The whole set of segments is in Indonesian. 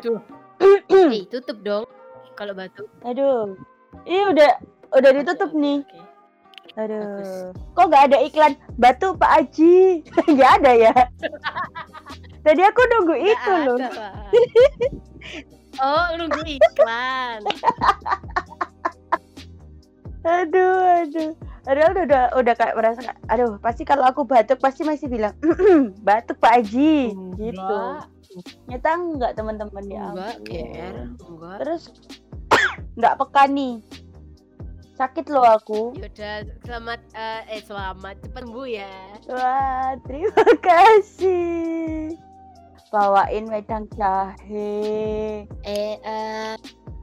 Tuh. Eh, tutup dong kalau batuk. Aduh. Ini udah udah ditutup nih. Aduh. Kok nggak ada iklan batu Pak Aji? Nggak ada ya? Tadi aku nunggu itu loh. Pak. Oh, nunggu iklan. Aduh, aduh. Padahal udah udah, udah kayak merasa aduh pasti kalau aku batuk pasti masih bilang batuk Pak Aji gitu. Enggak, Nyata enggak teman-teman ya. enggak. GR, enggak. Terus nggak peka nih. Sakit loh aku. Yaudah, selamat eh, eh selamat cepat sembuh ya. Wah, terima kasih. Bawain wedang jahe. Eh, eh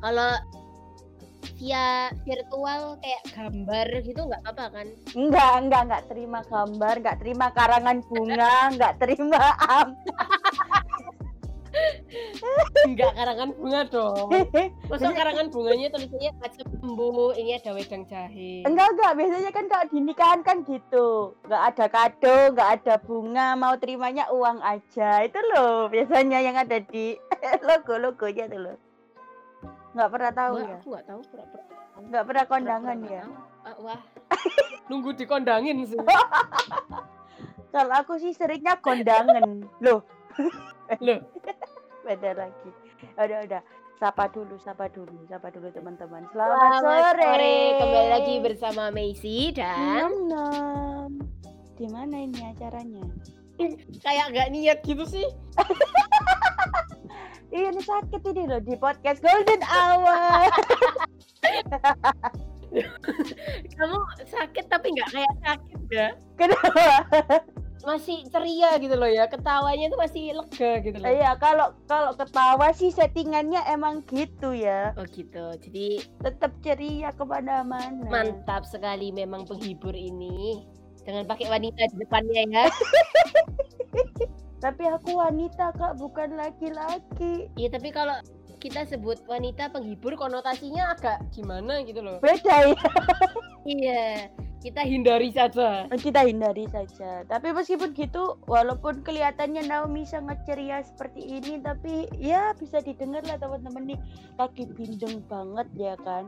kalau via virtual kayak gambar gitu nggak apa-apa kan? Enggak, enggak, enggak terima gambar, enggak terima karangan bunga, enggak terima am. Enggak karangan bunga dong. Masa karangan bunganya tulisannya cepat sembuh, ini ada wedang jahe. enggak, enggak. Biasanya kan kalau di nikahan kan gitu. Enggak ada kado, enggak ada bunga, mau terimanya uang aja. Itu loh biasanya yang ada di logo-logonya tuh loh. Enggak pernah tahu Wah, ya. aku nggak tahu pura-pura. Enggak pernah kondangan ya. nggak. Ah, wah. Nunggu dikondangin sih. Kalau aku sih seringnya kondangan. Loh, Loh, beda lagi. Udah, udah. Sapa dulu, sapa dulu, sapa dulu teman-teman. Selamat, selamat sore. sore. Kembali lagi bersama Macy dan Nom nom. Di mana ini acaranya? kayak nggak niat gitu sih. Iya, ini sakit ini loh di podcast Golden Hour. Kamu sakit tapi nggak kayak sakit ya. Kenapa? Masih ceria gitu loh ya. Ketawanya tuh masih lega gitu loh. Iya, kalau kalau ketawa sih settingannya emang gitu ya. Oh gitu. Jadi Tetap ceria ke mana-mana. mantap sekali memang penghibur ini. Jangan pakai wanita di depannya ya. Tapi aku wanita kak, bukan laki-laki. Iya tapi kalau kita sebut wanita penghibur konotasinya agak gimana gitu loh. Beda ya. Iya. Kita hindari saja. Kita hindari saja. Tapi meskipun gitu, walaupun kelihatannya Naomi sangat ceria seperti ini, tapi ya bisa didengar lah teman-teman nih lagi bindeng banget ya kan.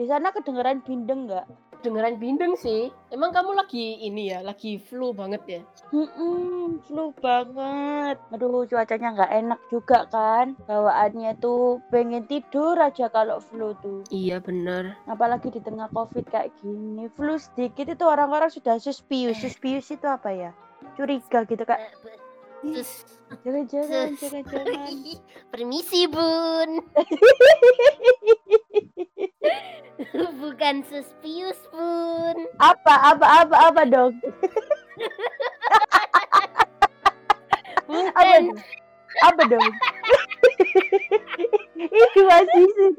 Di sana kedengeran bindeng nggak? Dengeran bindeng sih. Emang kamu lagi ini ya, lagi flu banget ya? Hmm, flu banget. Aduh, cuacanya nggak enak juga kan. Bawaannya tuh pengen tidur aja kalau flu tuh. Iya bener. Apalagi di tengah covid kayak gini. Flu sedikit itu orang-orang sudah suspius. Suspius itu apa ya? Curiga gitu kak. Sus, Jangan-jangan, sus. jangan-jangan. Permisi bun. Bukan suspius bun. apa, apa, apa, apa dong? Apa Bukan? Apa dong? Ini masih sih.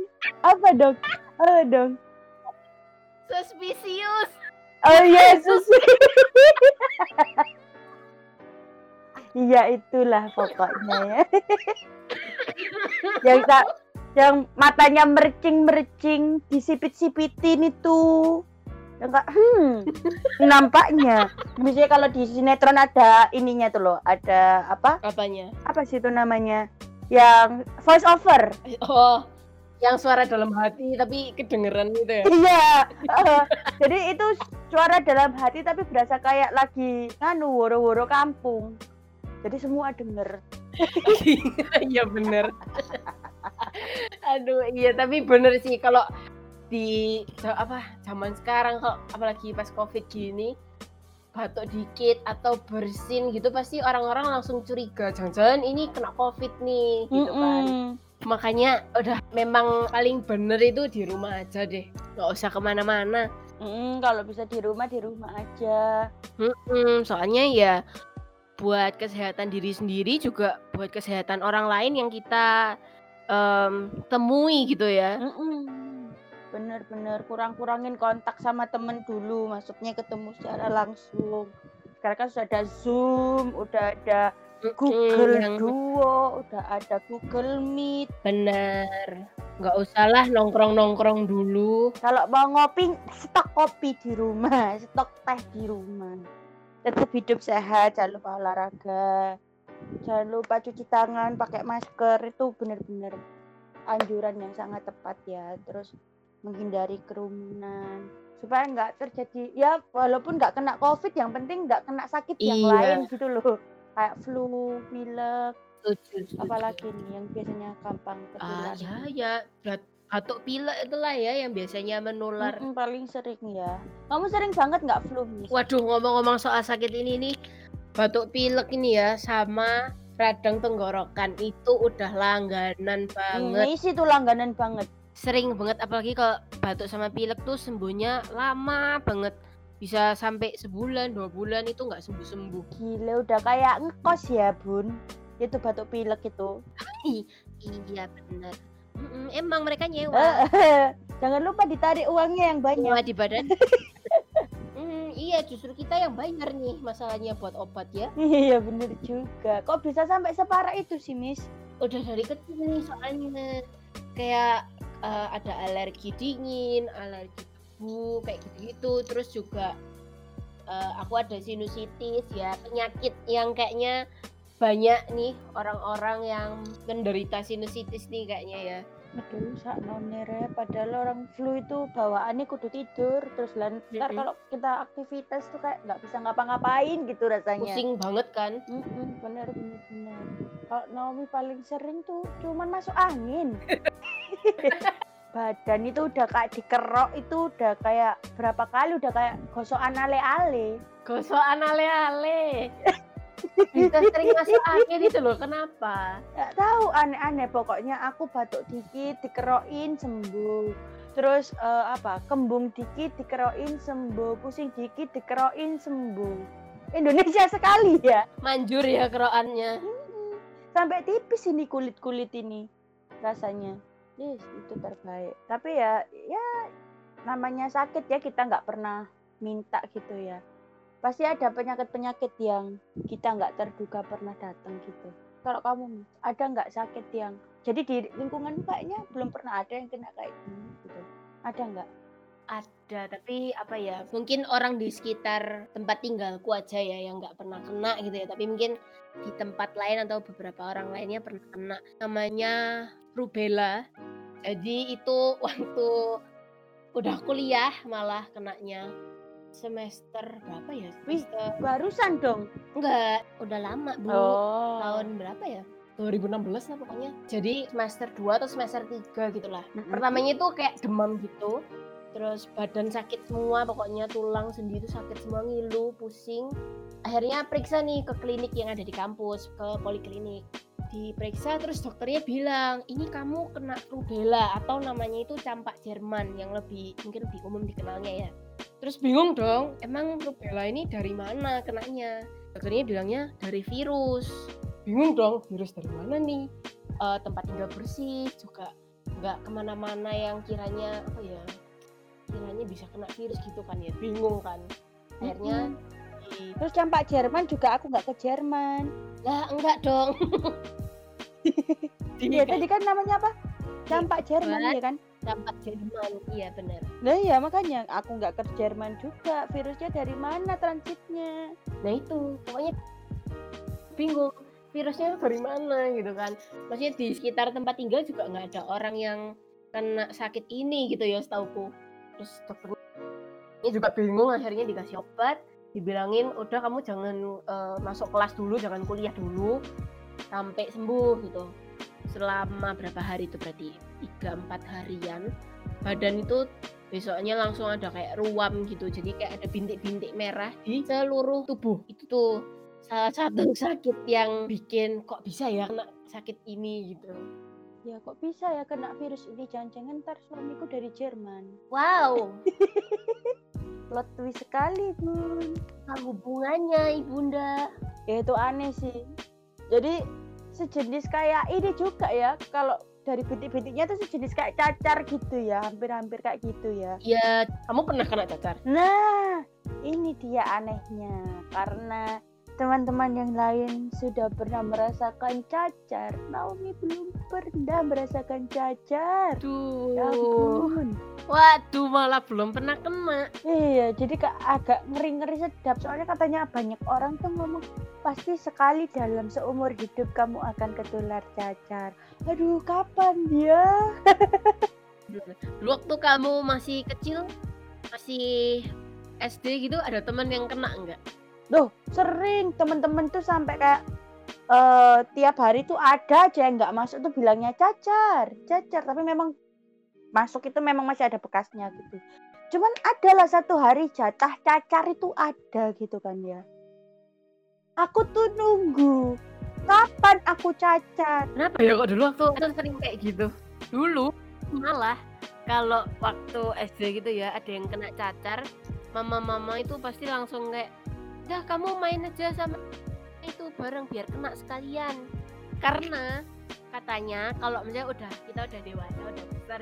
Apa dong? Apa dong? suspicious. Oh Yesus. Iya itulah pokoknya ya. yang tak yang matanya mercing mercing disipit-sipitin itu. Yang enggak hmm nampaknya. Misalnya kalau di sinetron ada ininya tuh loh, ada apa? Apanya? Apa sih itu namanya? Yang voice over. Oh, yang suara dalam hati tapi kedengeran gitu ya. Iya. eh, jadi itu suara dalam hati tapi berasa kayak lagi nganu woro-woro kampung. Jadi semua denger. Iya bener. Aduh iya tapi bener sih kalau di apa zaman sekarang kalau apalagi pas covid gini batuk dikit atau bersin gitu pasti orang-orang langsung curiga jangan-jangan ini kena covid nih gitu kan Mm-mm. makanya udah memang paling bener itu di rumah aja deh nggak usah ke mana-mana Mm-mm, kalau bisa di rumah di rumah aja. Mm-mm, soalnya ya buat kesehatan diri sendiri juga buat kesehatan orang lain yang kita em, temui gitu ya. Bener-bener kurang-kurangin kontak sama temen dulu, maksudnya ketemu secara langsung. Sekarang kan sudah ada Zoom, udah ada Google yang Duo, udah ada Google Meet. bener. Nggak usah lah nongkrong-nongkrong dulu. Kalau mau ngopi, stok kopi di rumah, stok teh di rumah. Tetap hidup sehat, jangan lupa olahraga. Jangan lupa cuci tangan pakai masker. Itu benar-benar anjuran yang sangat tepat ya. Terus menghindari kerumunan. Supaya nggak terjadi ya walaupun nggak kena covid yang penting nggak kena sakit yang Iya. lain gitu loh. Kayak flu pilek apalagi nih yang biasanya gampang Ah, tertular ya ya. Bat- batuk pilek itulah ya yang biasanya menular. Mm-mm, paling sering ya. Kamu sering banget nggak flu? Waduh ngomong-ngomong soal sakit ini nih batuk pilek ini ya sama radang tenggorokan itu udah langganan banget. Miss itu langganan banget Sering banget apalagi kalau batuk sama pilek tuh sembuhnya lama banget. Bisa sampai sebulan, dua bulan itu nggak sembuh-sembuh. gila udah kayak ngekos ya bun itu batuk pilek itu Iya bener. Mm-mm, emang mereka nyewa. jangan lupa ditarik uangnya yang banyak nyewa di badan. Hmm, iya justru kita yang bayar nih masalahnya buat obat ya. iya bener juga kok bisa sampai separah itu sih Miss Udah dari kecil nih soalnya kayak eh, ada alergi dingin, alergi debu kayak gitu-gitu. Terus juga eh, aku ada sinusitis ya penyakit yang kayaknya banyak nih orang-orang yang menderita sinusitis nih kayaknya ya. Aduh, sak nonere padahal orang flu itu bawaannya kudu tidur terus lan ntar Mm-mm. kalau kita aktivitas tuh kayak nggak bisa ngapa-ngapain gitu rasanya. Pusing banget kan. Mm-mm, bener bener bener. Kalau Naomi paling sering tuh cuman masuk angin. Badan itu udah kayak dikerok itu udah kayak berapa kali udah kayak gosokan ale-ale. Gosokan ale-ale. Bisa sering masuk angin itu loh, kenapa? Nggak tahu aneh-aneh pokoknya aku batuk dikit dikerokin sembuh. Terus eh, apa? Kembung dikit dikerokin sembuh, pusing dikit dikerokin sembuh. Indonesia sekali ya. Manjur ya keroannya. Sampai tipis ini kulit-kulit ini rasanya. Yes, itu terbaik. Tapi ya ya namanya sakit ya kita nggak pernah minta gitu ya. Pasti ada penyakit-penyakit yang kita nggak terduga pernah datang gitu. Kalau kamu ada nggak sakit yang jadi di lingkungan kayaknya belum pernah ada yang kena kayak gini gitu. Ada nggak? Ada, tapi apa ya? Mungkin orang di sekitar tempat tinggalku aja ya yang nggak pernah kena gitu ya. Tapi mungkin di tempat lain atau beberapa orang lainnya pernah kena. Namanya rubella. Jadi itu waktu udah kuliah malah kenanya semester berapa ya? Wih. Barusan dong. enggak, udah lama, Bu. Oh. tahun berapa ya? 2016 lah pokoknya. Jadi semester 2 atau semester 3 gitu lah. Mm-mm. Pertamanya itu kayak demam gitu. Terus badan sakit semua, pokoknya tulang sendi itu sakit semua, ngilu, pusing. Akhirnya periksa nih ke klinik yang ada di kampus, ke poliklinik. Diperiksa terus dokternya bilang, "Ini kamu kena rubella atau namanya itu campak Jerman yang lebih mungkin lebih umum dikenalnya ya." Terus bingung dong, emang rubella ini dari mana kenanya? Dokternya bilangnya dari virus bingung dong virus dari mana nih Eh, tempat tinggal bersih juga nggak ke mana-mana yang kiranya apa ya kiranya bisa kena virus gitu kan ya bingung kan akhirnya Mm-mm. di Terus campak Jerman juga aku nggak ke Jerman. lah enggak dong Iya tadi kan namanya apa? Campak Jerman Buat- ya kan? campak Jerman iya benar Nah iya makanya aku nggak ke Jerman juga. Virusnya dari mana transitnya? nah itu pokoknya bingung virusnya dari mana gitu kan maksudnya di sekitar tempat tinggal juga nggak ada orang yang kena sakit ini gitu ya setauku terus dokternya juga bingung akhirnya dikasih obat dibilangin udah kamu jangan eh, masuk kelas dulu jangan kuliah dulu sampai sembuh gitu selama berapa hari itu berarti tiga empat harian badan itu besoknya langsung ada kayak ruam gitu jadi kayak ada bintik-bintik merah di seluruh tubuh itu tuh salah satu sakit yang bikin kok bisa ya kena sakit ini gitu Ya kok bisa ya kena virus ini? Jangan-jangan ntar suamiku dari Jerman. wow Plot twist sekali bun. apa hubungannya ibunda Ya itu aneh sih. Jadi sejenis kayak ini juga ya. Kalau dari bintik-bintiknya tuh sejenis kayak cacar gitu ya. Hampir-hampir kayak gitu ya. ya kamu pernah kena cacar Nah, ini dia anehnya. Karena teman-teman yang lain sudah pernah merasakan cacar. Naomi belum pernah merasakan cacar. Duh. Ya ampun. Waduh, malah belum pernah kena. Iya, jadi kak agak ngeri-ngeri sedap. Soalnya katanya banyak orang tuh ngomong pasti sekali dalam seumur hidup kamu akan ketular cacar. Aduh, kapan ya? Dulu waktu kamu masih kecil, masih SD gitu, ada teman yang kena enggak? Loh, sering temen-temen tuh sampai kayak eh tiap hari tuh ada aja yang nggak masuk tuh bilangnya cacar, cacar. Tapi memang masuk itu memang masih ada bekasnya gitu. Cuman adalah satu hari jatah cacar itu ada gitu kan ya. Aku tuh nunggu kapan aku cacar. Kenapa ya kok dulu waktu itu sering kayak gitu? Dulu malah kalau waktu SD gitu ya ada yang kena cacar, mama-mama itu pasti langsung kayak, "Dah kamu main aja sama itu bareng biar kena sekalian." Karena katanya kalau misalnya udah kita udah dewasa, udah besar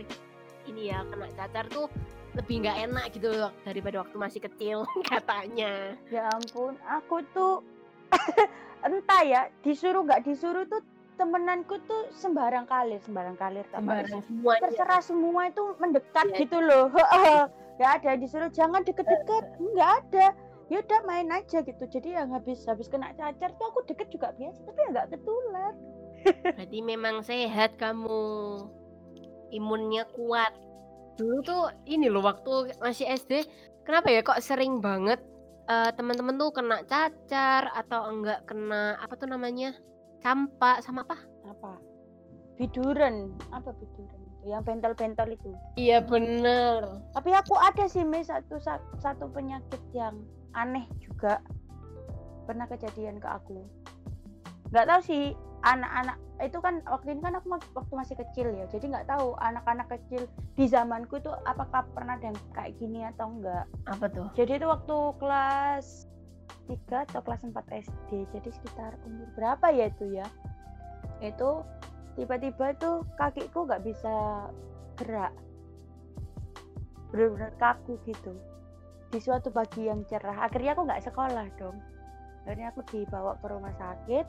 ini ya kena cacar tuh lebih nggak enak gitu loh daripada waktu masih kecil katanya. Ya ampun, aku tuh entah ya disuruh nggak disuruh tuh temenanku tuh sembarang kalir, sembarang kalir apa Sembarang semuanya. terserah semua itu mendekat Iya. gitu loh nggak ada disuruh jangan deket-deket nggak ada ya udah main aja gitu jadi yang habis habis kena cacar tuh aku deket juga biasa tapi ya nggak ketular Berarti memang sehat kamu. Imunnya kuat. Dulu tuh ini loh waktu masih SD, kenapa ya kok sering banget eh, teman-teman tuh kena cacar atau enggak kena apa tuh namanya? campak sama apa? apa biduran apa biduran itu yang bentol-bentol itu Iya bener. tapi aku ada sih Miss satu sa- satu penyakit yang aneh juga pernah kejadian ke aku nggak tahu sih anak-anak itu kan waktu ini kan aku waktu masih kecil ya jadi nggak tahu anak-anak kecil di zamanku itu apakah pernah ada yang kayak gini atau enggak Apa tuh? jadi itu waktu kelas 3 atau kelas 4 SD jadi sekitar umur berapa ya itu ya? Itu tiba-tiba tuh kakiku nggak bisa gerak. Benar-benar kaku gitu. Di suatu pagi yang cerah akhirnya aku nggak sekolah dong. Akhirnya aku dibawa ke rumah sakit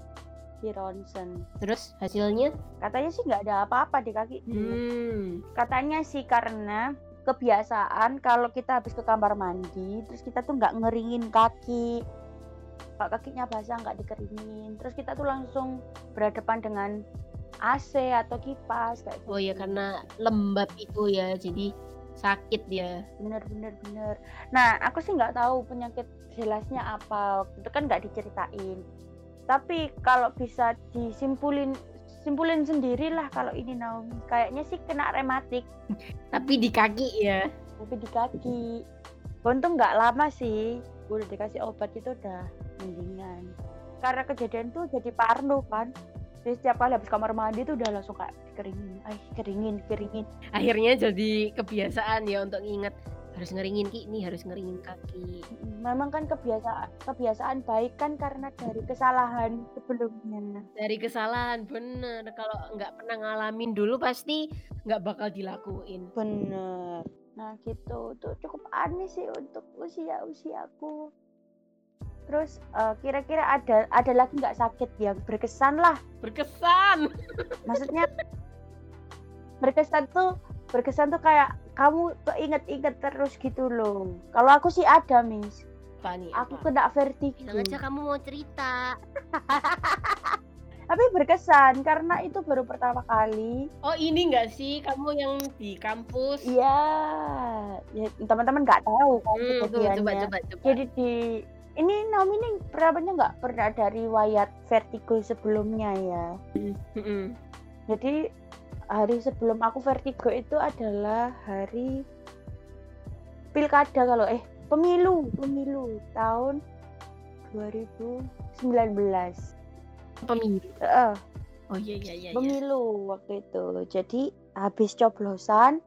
di ronsen Terus hasilnya? katanya sih nggak ada apa-apa di kaki Hmm. katanya sih karena kebiasaan kalau kita habis ke kamar mandi terus kita tuh nggak ngeringin kaki kalau kakinya basah nggak dikeringin terus kita tuh langsung berhadapan dengan AC atau kipas kayak Oh ya gitu. karena lembab itu ya, jadi sakit dia. bener bener bener nah aku sih nggak tahu penyakit jelasnya apa itu kan nggak diceritain tapi kalau bisa disimpulin simpulin sendirilah kalau ini Naomi. Kayaknya sih kena rematik. Tapi di kaki ya. tapi di kaki. Untung nggak lama sih. Udah dikasih obat itu udah mendingan. Karena kejadian tuh jadi parno kan. Jadi setiap kali habis kamar mandi tuh udah langsung kayak keringin ay keringin keringin Akhirnya jadi kebiasaan ya untuk nginget harus ngeringin ini harus ngeringin kaki. memang kan kebiasaan kebiasaan baik kan karena dari kesalahan sebelumnya. Dari kesalahan bener. Kalau nggak pernah ngalamin dulu pasti nggak bakal dilakuin. Bener. Nah gitu. Tuh cukup aneh sih untuk usia usiaku terus eh, kira-kira ada ada lagi nggak sakit yang berkesan lah? Berkesan! Maksudnya berkesan tuh berkesan tuh kayak kamu keinget-inget terus gitu loh. Kalau aku sih ada miss. Apa? Nih aku apa? kena vertigo bilang aja kamu mau cerita. Tapi berkesan karena itu baru pertama kali. Oh ini nggak sih? Kamu yang di kampus. Iya. Ya, teman-teman nggak tahu kan Hmm, coba coba coba jadi di ini Naomi ini perawannya nggak pernah ada riwayat vertigo sebelumnya ya? Mm-mm. jadi hari sebelum aku vertigo itu adalah hari pilkada kalau eh pemilu pemilu tahun 2019 pemilu? Heeh, oh iya iya iya iya. pemilu waktu itu. Jadi habis coblosan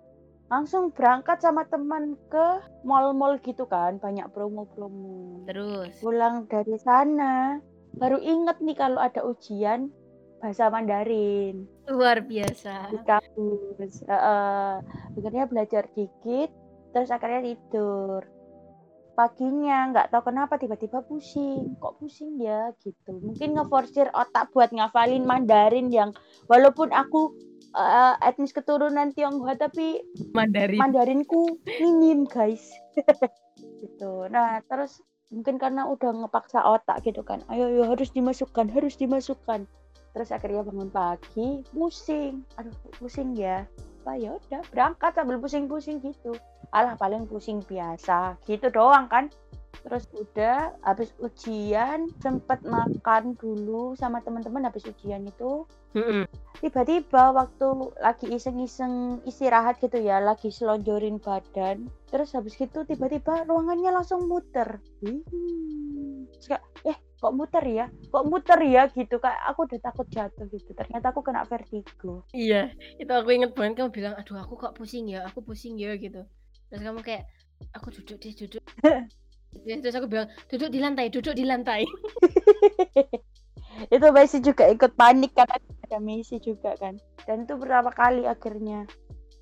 langsung berangkat sama teman ke mall-mall gitu kan banyak promo-promo. Terus? Pulang dari sana baru inget nih kalau ada ujian bahasa Mandarin. Luar biasa. Di kampus Heeh. akhirnya belajar dikit terus akhirnya tidur. Paginya nggak tahu kenapa tiba-tiba pusing. Kok pusing ya gitu. Mungkin ngeforsir otak buat ngafalin Mandarin yang walaupun aku uh, etnis keturunan Tionghoa tapi Mandarin. Mandarinku minim guys. Gitu. Nah terus mungkin karena udah ngepaksa otak gitu kan. Ayo ayo harus dimasukkan harus dimasukkan terus akhirnya bangun pagi pusing. Aduh pusing ya. Apa ya udah berangkat sambil pusing-pusing gitu. Alah paling pusing biasa. Gitu doang kan. Terus udah habis ujian sempet makan dulu sama teman-teman habis ujian itu. Tiba-tiba waktu lagi iseng-iseng istirahat gitu ya lagi selonjorin badan. Terus habis gitu tiba-tiba ruangannya langsung muter. Hmm. eh kok muter ya? Kok muter ya? Gitu kayak aku udah takut jatuh gitu. Ternyata aku kena vertigo. Iya itu aku inget banget kamu bilang aduh aku kok pusing ya? Aku pusing ya? Gitu. Terus kamu kayak aku duduk deh duduk. Terus aku bilang duduk di lantai duduk di lantai. Itu Messi juga ikut panik karena ada Messi juga kan. Dan itu berapa kali akhirnya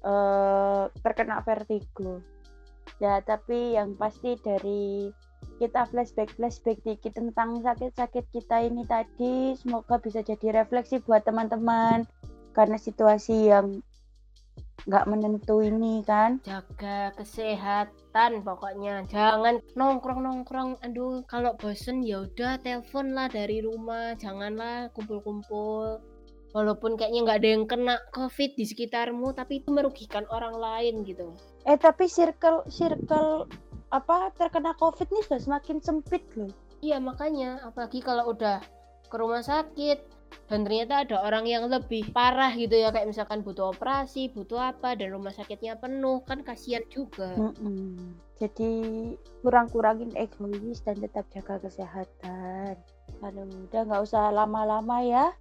uh, terkena vertigo. Ya tapi yang pasti dari kita flashback flashback dikit tentang sakit-sakit kita ini tadi. Semoga bisa jadi refleksi buat teman-teman. Karena situasi yang nggak menentu ini kan. Jaga kesehatan pokoknya. Jangan nongkrong nongkrong aduh kalau bosen ya udah telepon lah dari rumah. Janganlah kumpul-kumpul. Walaupun kayaknya nggak ada yang kena covid di sekitarmu tapi itu merugikan orang lain gitu. Eh tapi circle circle apa terkena covid nih sudah semakin sempit loh. Iya makanya apalagi kalau udah ke rumah sakit dan ternyata ada orang yang lebih parah gitu ya kayak misalkan butuh operasi butuh apa dan rumah sakitnya penuh kan kasihan juga. Mm -mm. jadi kurang-kurangin egois dan tetap jaga kesehatan. Aduh udah nggak usah lama-lama ya.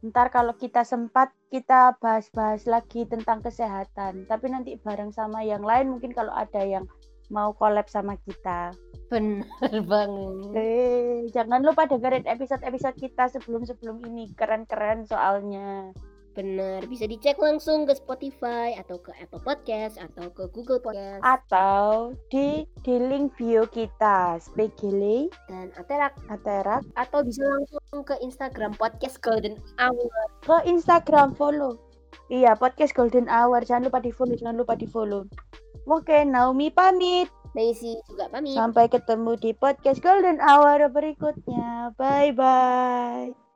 Ntar kalau kita sempat kita bahas-bahas lagi tentang kesehatan. Tapi nanti bareng sama yang lain mungkin kalau ada yang mau collab sama kita. Bener banget. Eh, jangan lupa dengerin episode-episode kita sebelum-sebelum ini. Keren-keren soalnya. Bener, bisa dicek langsung ke Spotify atau ke Apple Podcast atau ke Google Podcast atau di di link bio kita Spegele dan Aterak Aterak atau bisa langsung ke Instagram Podcast Golden Hour ke Instagram follow iya Podcast Golden Hour jangan lupa di follow jangan lupa di follow Oke, Naomi pamit. Daisy juga pamit. Sampai ketemu di podcast Golden Hour berikutnya. Bye bye.